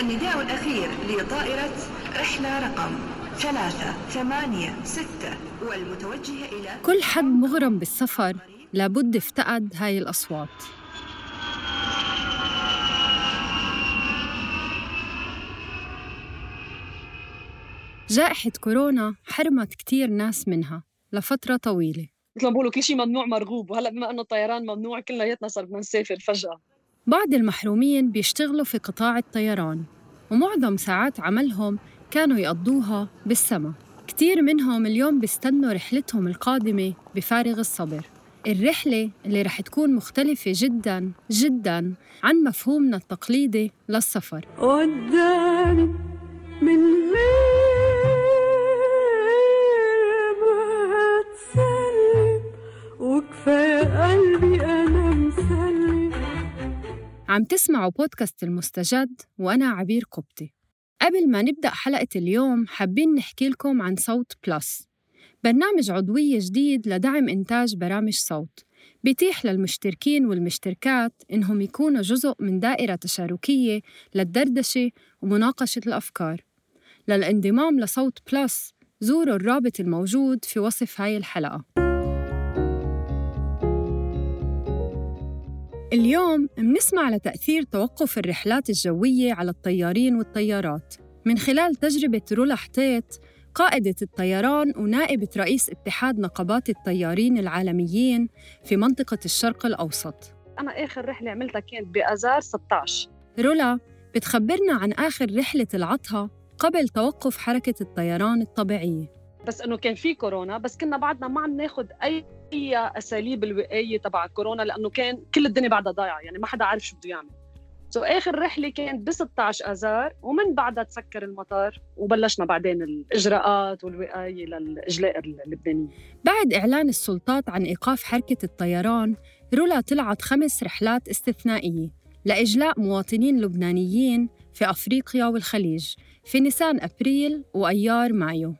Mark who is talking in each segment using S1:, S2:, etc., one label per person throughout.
S1: النداء الأخير لطائرة رحلة رقم ثلاثة ثمانية ستة والمتوجهة إلى
S2: كل حد مغرم بالسفر لابد افتقد هاي الأصوات. جائحة كورونا حرمت كتير ناس منها لفترة طويلة.
S3: مثل ما بقولوا كل شيء ممنوع مرغوب وهلأ بما إنه الطيران ممنوع كلياتنا صار بدنا نسافر فجأة.
S2: بعض المحرومين بيشتغلوا في قطاع الطيران ومعظم ساعات عملهم كانوا يقضوها بالسما. كتير منهم اليوم بيستنوا رحلتهم القادمة بفارغ الصبر. الرحلة اللي رح تكون مختلفة جدا جدا عن مفهومنا التقليدي للسفر.
S4: وداني من غير
S2: عم تسمعوا بودكاست المستجد وأنا عبير قبطي. قبل ما نبدأ حلقة اليوم حابين نحكي لكم عن صوت plus. برنامج عضوية جديد لدعم إنتاج برامج صوت. بيتيح للمشتركين والمشتركات إنهم يكونوا جزء من دائرة تشاركية للدردشة ومناقشة الأفكار. للانضمام لصوت plus زوروا الرابط الموجود في وصف هاي الحلقة. اليوم منسمع لتأثير توقف الرحلات الجوية على الطيارين والطيارات. من خلال تجربة رولا حطيت قائدة الطيران ونائبة رئيس اتحاد نقابات الطيارين العالميين في منطقة الشرق الأوسط.
S3: أنا آخر رحلة عملتها كانت بآذار 16
S2: رولا بتخبرنا عن آخر رحلة العطها قبل توقف حركة الطيران الطبيعية.
S3: بس إنه كان في كورونا بس كنا بعدنا ما عم ناخذ أي أساليب الوقاية تبع كورونا لأنه كان كل الدنيا بعدها ضايعة يعني ما حدا عارف شو بده يعمل. سو آخر رحلة كانت ب 16 آذار ومن بعدها تسكر المطار وبلشنا بعدين الإجراءات والوقاية للإجلاء اللبنانية.
S2: بعد إعلان السلطات عن إيقاف حركة الطيران رولا طلعت خمس رحلات استثنائية لإجلاء مواطنين لبنانيين في أفريقيا والخليج في نيسان أبريل وأيار مايو.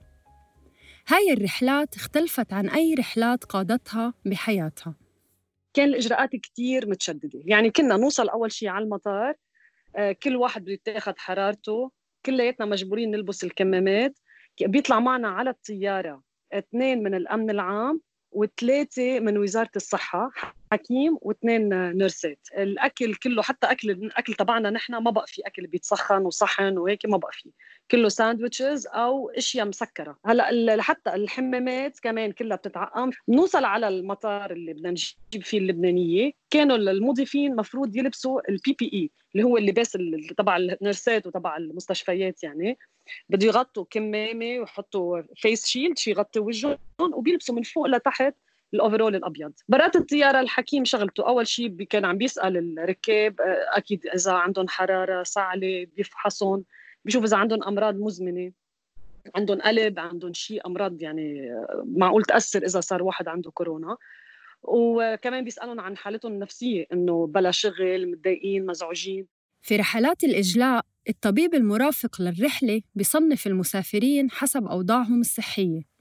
S2: هاي الرحلات اختلفت عن أي رحلات قادتها بحياتها.
S3: كان الإجراءات كتير متشددة. يعني كنا نوصل أول شيء على المطار آه، كل واحد بده حرارته كلياتنا مجبورين نلبس الكمامات. بيطلع معنا على الطيارة اثنين من الأمن العام وثلاثة من وزارة الصحة. حكيم واثنين نيرسات الأكل كله حتى اكل الاكل تبعنا نحن ما بقى في أكل بيتسخن وصحن وهيك ما بقى فيه كله sandwiches أو أشياء مسكرة. هلأ حتى الحمامات كمان كلها بتتعقم. بنوصل على المطار اللي بدنا نجيب فيه اللبنانية. كانوا المضيفين مفروض يلبسوا ال PPE اللي هو اللباس تبع ال nurseات وتبع المستشفيات يعني. بده يغطوا كمامة ويحطوا face shield شي يغطي وجههم وبيلبسوا من فوق لتحت ال overall الأبيض. برات الطياره الحكيم شغلته. أول شيء كان عم بيسأل الركاب آه، أكيد إذا عندهم حرارة صعله بيفحصهم بيشوف إذا عندهم أمراض مزمنة. عندهم قلب عندهم شيء أمراض يعني آه، معقول تأثر إذا صار واحد عنده كورونا. وكمان بيسألهم عن حالتهم النفسية إنه بلا شغل متضايقين مزعوجين.
S2: في رحلات الإجلاء الطبيب المرافق للرحلة بيصنف المسافرين حسب أوضاعهم الصحية.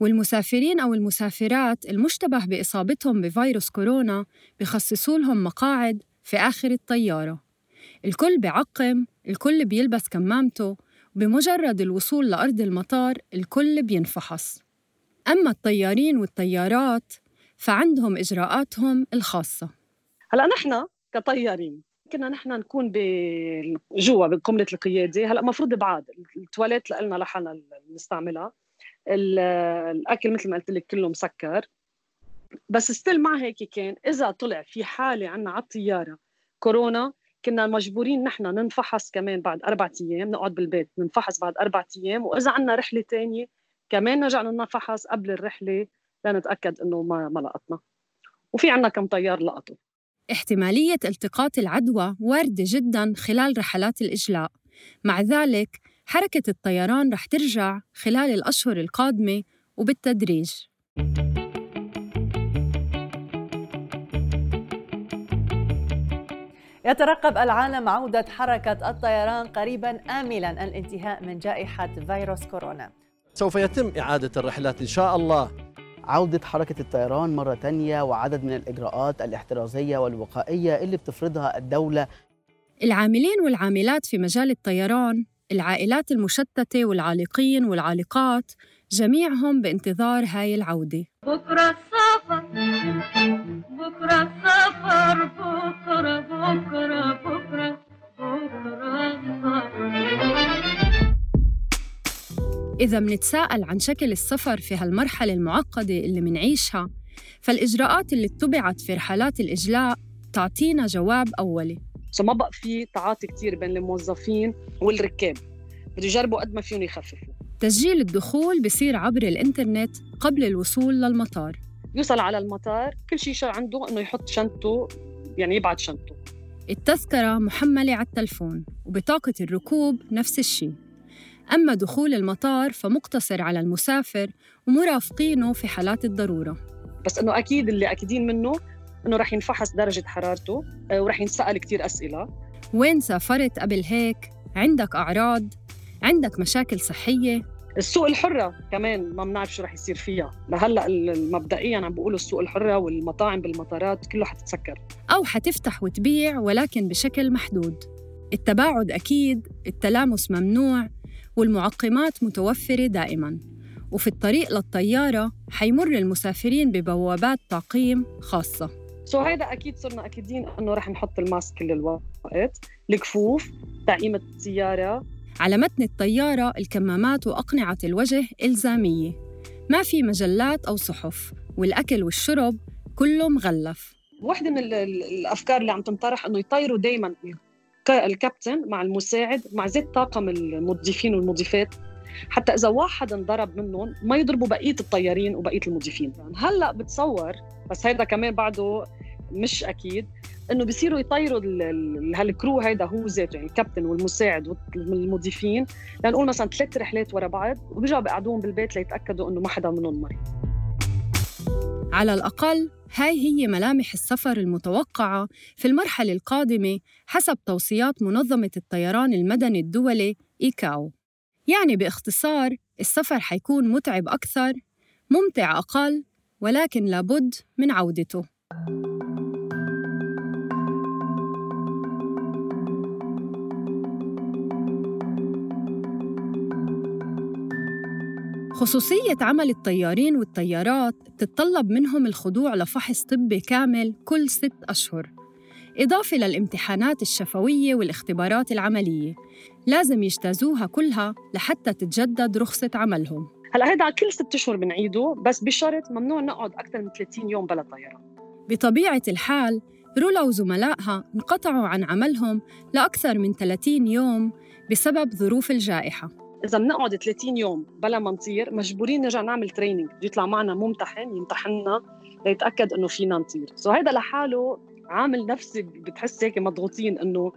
S2: والمسافرين أو المسافرات المشتبه بإصابتهم بفيروس كورونا بخصصوا لهم مقاعد في آخر الطيارة. الكل بيعقم الكل بيلبس كمامته وبمجرد الوصول لأرض المطار الكل بينفحص. أما الطيارين والطيارات فعندهم إجراءاتهم الخاصة.
S3: هلا نحن كطيارين كنا نحن نكون جوا بقمه القيادة. هلا المفروض بعاد. التواليت لنا لحالنا نستعملها. الأكل مثل ما قلت لك كله مسكر. بس ستيل مع هيك كان. إذا طلع في حالة عنا على الطيارة كورونا كنا مجبورين نحن ننفحص كمان بعد أربعة أيام نقعد بالبيت ننفحص بعد أربعة أيام. وإذا عنا رحلة تانية كمان نرجع ننفحص قبل الرحلة لنتأكد إنه ما ما لقطنا. وفي عنا كم طيار لقطوا.
S2: احتمالية التقاط العدوى واردة جدا خلال رحلات الإجلاء. مع ذلك حركة الطيران رح ترجع خلال الأشهر القادمة وبالتدريج.
S5: يترقب العالم عودة حركة الطيران قريبا آملا الانتهاء من جائحة فيروس كورونا.
S6: سوف يتم إعادة الرحلات إن شاء الله.
S7: عودة حركة الطيران مرة تانية وعدد من الإجراءات الاحترازية والوقائية اللي بتفرضها الدولة.
S2: العاملين والعاملات في مجال الطيران العائلات المشتتة والعالقين والعالقات جميعهم بانتظار هاي العودة.
S4: بكرة السفر بكرة السفر بكرة بكرة بكرة بكرة
S2: إذا منتساءل عن شكل السفر في هالمرحلة المعقدة اللي منعيشها فالإجراءات اللي اتبعت في رحلات الإجلاء تعطينا جواب أولي.
S3: سو ما بقى في تعاطي كتير بين الموظفين والركاب. بده يجربوا قد ما فيهم يخففوا.
S2: تسجيل الدخول بصير عبر الإنترنت قبل الوصول للمطار.
S3: يوصل على المطار كل شيء شو عنده إنه يحط شنطته يعني يبعت شنطته
S2: التذكرة محملة على التلفون وبطاقة الركوب نفس الشيء أما دخول المطار فمقتصر على المسافر ومرافقينه في حالات الضرورة.
S3: بس إنه أكيد اللي أكيدين منه إنه رح ينفحص درجة حرارته آه، ورح ينسأل كتير أسئلة
S2: وين سافرت قبل هيك؟ عندك أعراض؟ عندك مشاكل صحية؟
S3: السوق الحرة كمان ما بنعرف شو رح يصير فيها لهلأ مبدئيا عم بيقولوا السوق الحرة والمطاعم بالمطارات كله حتتسكر
S2: أو حتفتح وتبيع ولكن بشكل محدود التباعد أكيد التلامس ممنوع والمعقمات متوفرة دائماً وفي الطريق للطيارة حيمر المسافرين ببوابات تعقيم خاصة
S3: سو هيدا أكيد صرنا أكيدين إنه رح نحط الماسك كل الوقت الكفوف تعقيم السيارة.
S2: على متن الطيارة الكمامات وأقنعة الوجه إلزامية. ما في مجلات أو صحف والأكل والشرب كله مغلف
S3: واحدة من ال- ال- الأفكار اللي عم تنطرح إنه يطيروا دائما الكابتن مع المساعد مع زيت طاقم المضيفين والمضيفات. حتى إذا واحد انضرب منهم ما يضربوا بقية الطيارين وبقية المضيفين. هلأ بتصور بس هيدا كمان بعده مش أكيد إنه بيصيروا يطيروا ال- ال- هالكرو هيدا هو ذاته يعني الكابتن والمساعد والمضيفين. لنقول مثلا ثلاث رحلات ورا بعض وبيرجعوا بيقعدوهم بالبيت ليتأكدوا إنه ما حدا منهم مريض
S2: على الأقل هاي هي ملامح السفر المتوقعة في المرحلة القادمة حسب توصيات منظمة الطيران المدني الدولي إيكاو. يعني باختصار السفر حيكون متعب أكثر ممتع أقل ولكن لابد من عودته. خصوصية عمل الطيارين والطيارات تتطلب منهم الخضوع لفحص طبي كامل كل ست أشهر. إضافة للامتحانات الشفوية والاختبارات العملية لازم يجتازوها كلها لحتى تتجدد رخصة عملهم.
S3: هلا هيدا كل ست أشهر بنعيده بس بشرط ممنوع نقعد أكثر من 30 يوم بلا طيران
S2: بطبيعة الحال رولا وزملائها انقطعوا عن عملهم لأكثر من 30 يوم بسبب ظروف الجائحة.
S3: إذا بنقعد 30 يوم بلا ما نطير مجبورين نرجع نعمل training يطلع معنا ممتحن يمتحننا ليتأكد إنه فينا نطير. so هيدا لحاله عامل نفسي بتحس هيك مضغوطين إنه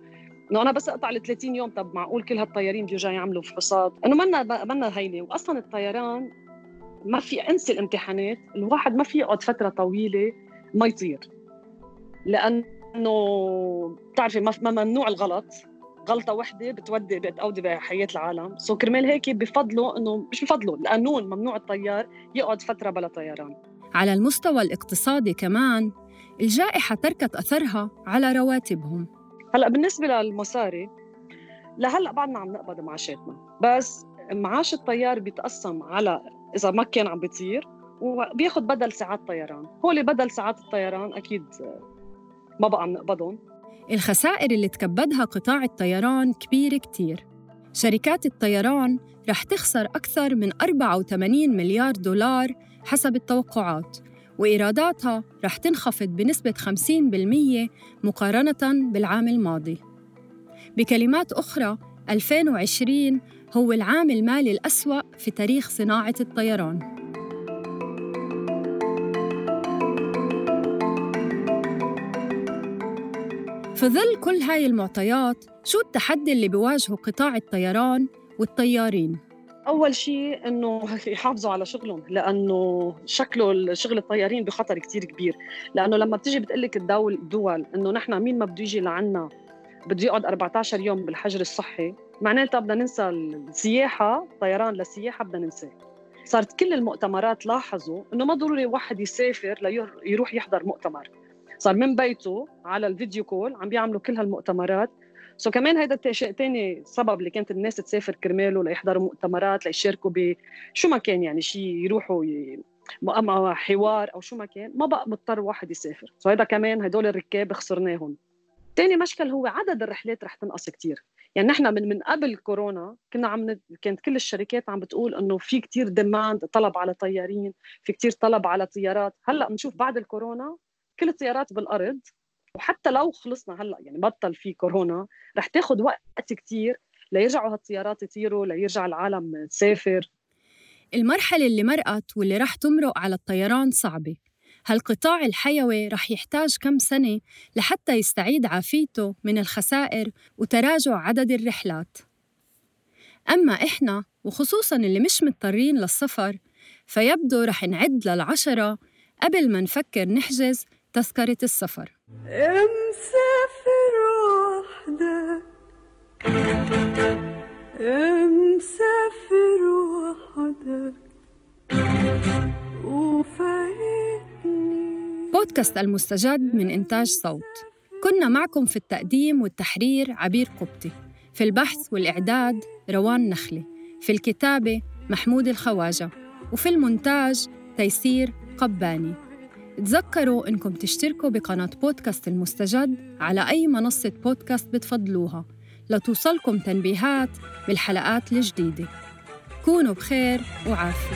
S3: إنه أنا بس أقطع ال 30 يوم طب معقول كل هالطيارين بده يرجعوا يعملوا فحوصات؟ إنه منا منا هينه واصلا الطيران ما في أنسى الامتحانات. الواحد ما في يقعد فترة طويلة ما يطير. لأنه بتعرفي ما ممنوع الغلط. غلطة وحدة بتودي بتقودي بحياة العالم. سو كرمال هيك بفضلوا إنه مش بفضلوا القانون ممنوع الطيار يقعد فترة بلا طيران.
S2: على المستوى الاقتصادي كمان الجائحة تركت أثرها على رواتبهم.
S3: هلأ بالنسبة للمصاري لهلأ بعدنا عم نقبض معاشاتنا. بس معاش الطيار بيتقسم على إذا ما كان عم بيطير وبياخد بدل ساعات طيران. هول بدل ساعات الطيران أكيد ما بقى عم نقبضهم
S2: الخسائر اللي تكبدها قطاع الطيران كبيرة كتير. شركات الطيران رح تخسر أكثر من 84 مليار دولار حسب التوقعات وإيراداتها رح تنخفض بنسبة 50% مقارنة بالعام الماضي. بكلمات أخرى 2020 هو العام المالي الأسوأ في تاريخ صناعة الطيران. في ظل كل هاي المعطيات شو التحدي اللي بيواجهه قطاع الطيران والطيارين؟
S3: أول شيء إنه يحافظوا على شغلهم لأنه شكله شغل الطيارين بخطر كتير كبير. لأنه لما بتيجي بتقول لك الدول الدول إنه نحن مين ما بده يجي لعنا بده يقعد 14 يوم بالحجر الصحي معناتها بدنا ننسى السياحة طيران للسياحة بدنا ننساه صارت كل المؤتمرات لاحظوا إنه ما ضروري واحد يسافر ليروح يحضر مؤتمر. صار من بيته على ال video call عم بيعملوا كل هالمؤتمرات. so كمان هيدا شيء ثاني سبب اللي كانت الناس تسافر كرماله ليحضروا مؤتمرات ليشاركوا بشو ما كان يعني شيء يروحوا ي... حوار أو شو ما كان ما بقى مضطر واحد يسافر. so هيدا كمان هدول الركاب خسرناهم. ثاني مشكل هو عدد الرحلات رح تنقص كثير يعني نحن من من قبل كورونا كنا عم كانت كل الشركات عم بتقول إنه في كثير ديماند طلب على طيارين في كثير طلب على طيارات. هلأ بنشوف بعد الكورونا كل الطيارات بالأرض. وحتى لو خلصنا هلأ يعني بطل في كورونا رح تاخذ وقت كثير ليرجعوا هالطيارات يطيروا ليرجع العالم تسافر
S2: المرحلة اللي مرقت واللي رح تمرق على الطيران صعبة. هالقطاع الحيوي رح يحتاج كم سنة لحتى يستعيد عافيته من الخسائر وتراجع عدد الرحلات. أما إحنا وخصوصاً اللي مش مضطرين للسفر فيبدو رح نعد للعشرة قبل ما نفكر نحجز تذكرة السفر.
S8: مسافر وحدك. مسافر وحدك.
S2: بودكاست المستجد من إنتاج صوت. كنا معكم في التقديم والتحرير عبير قبطي. في البحث والإعداد روان نخلي. في الكتابة محمود الخواجة. وفي المونتاج تيسير قباني. تذكروا إنكم تشتركوا بقناة بودكاست المستجد على أي منصة بودكاست بتفضلوها لتوصلكم تنبيهات بالحلقات الجديدة. كونوا بخير وعافية.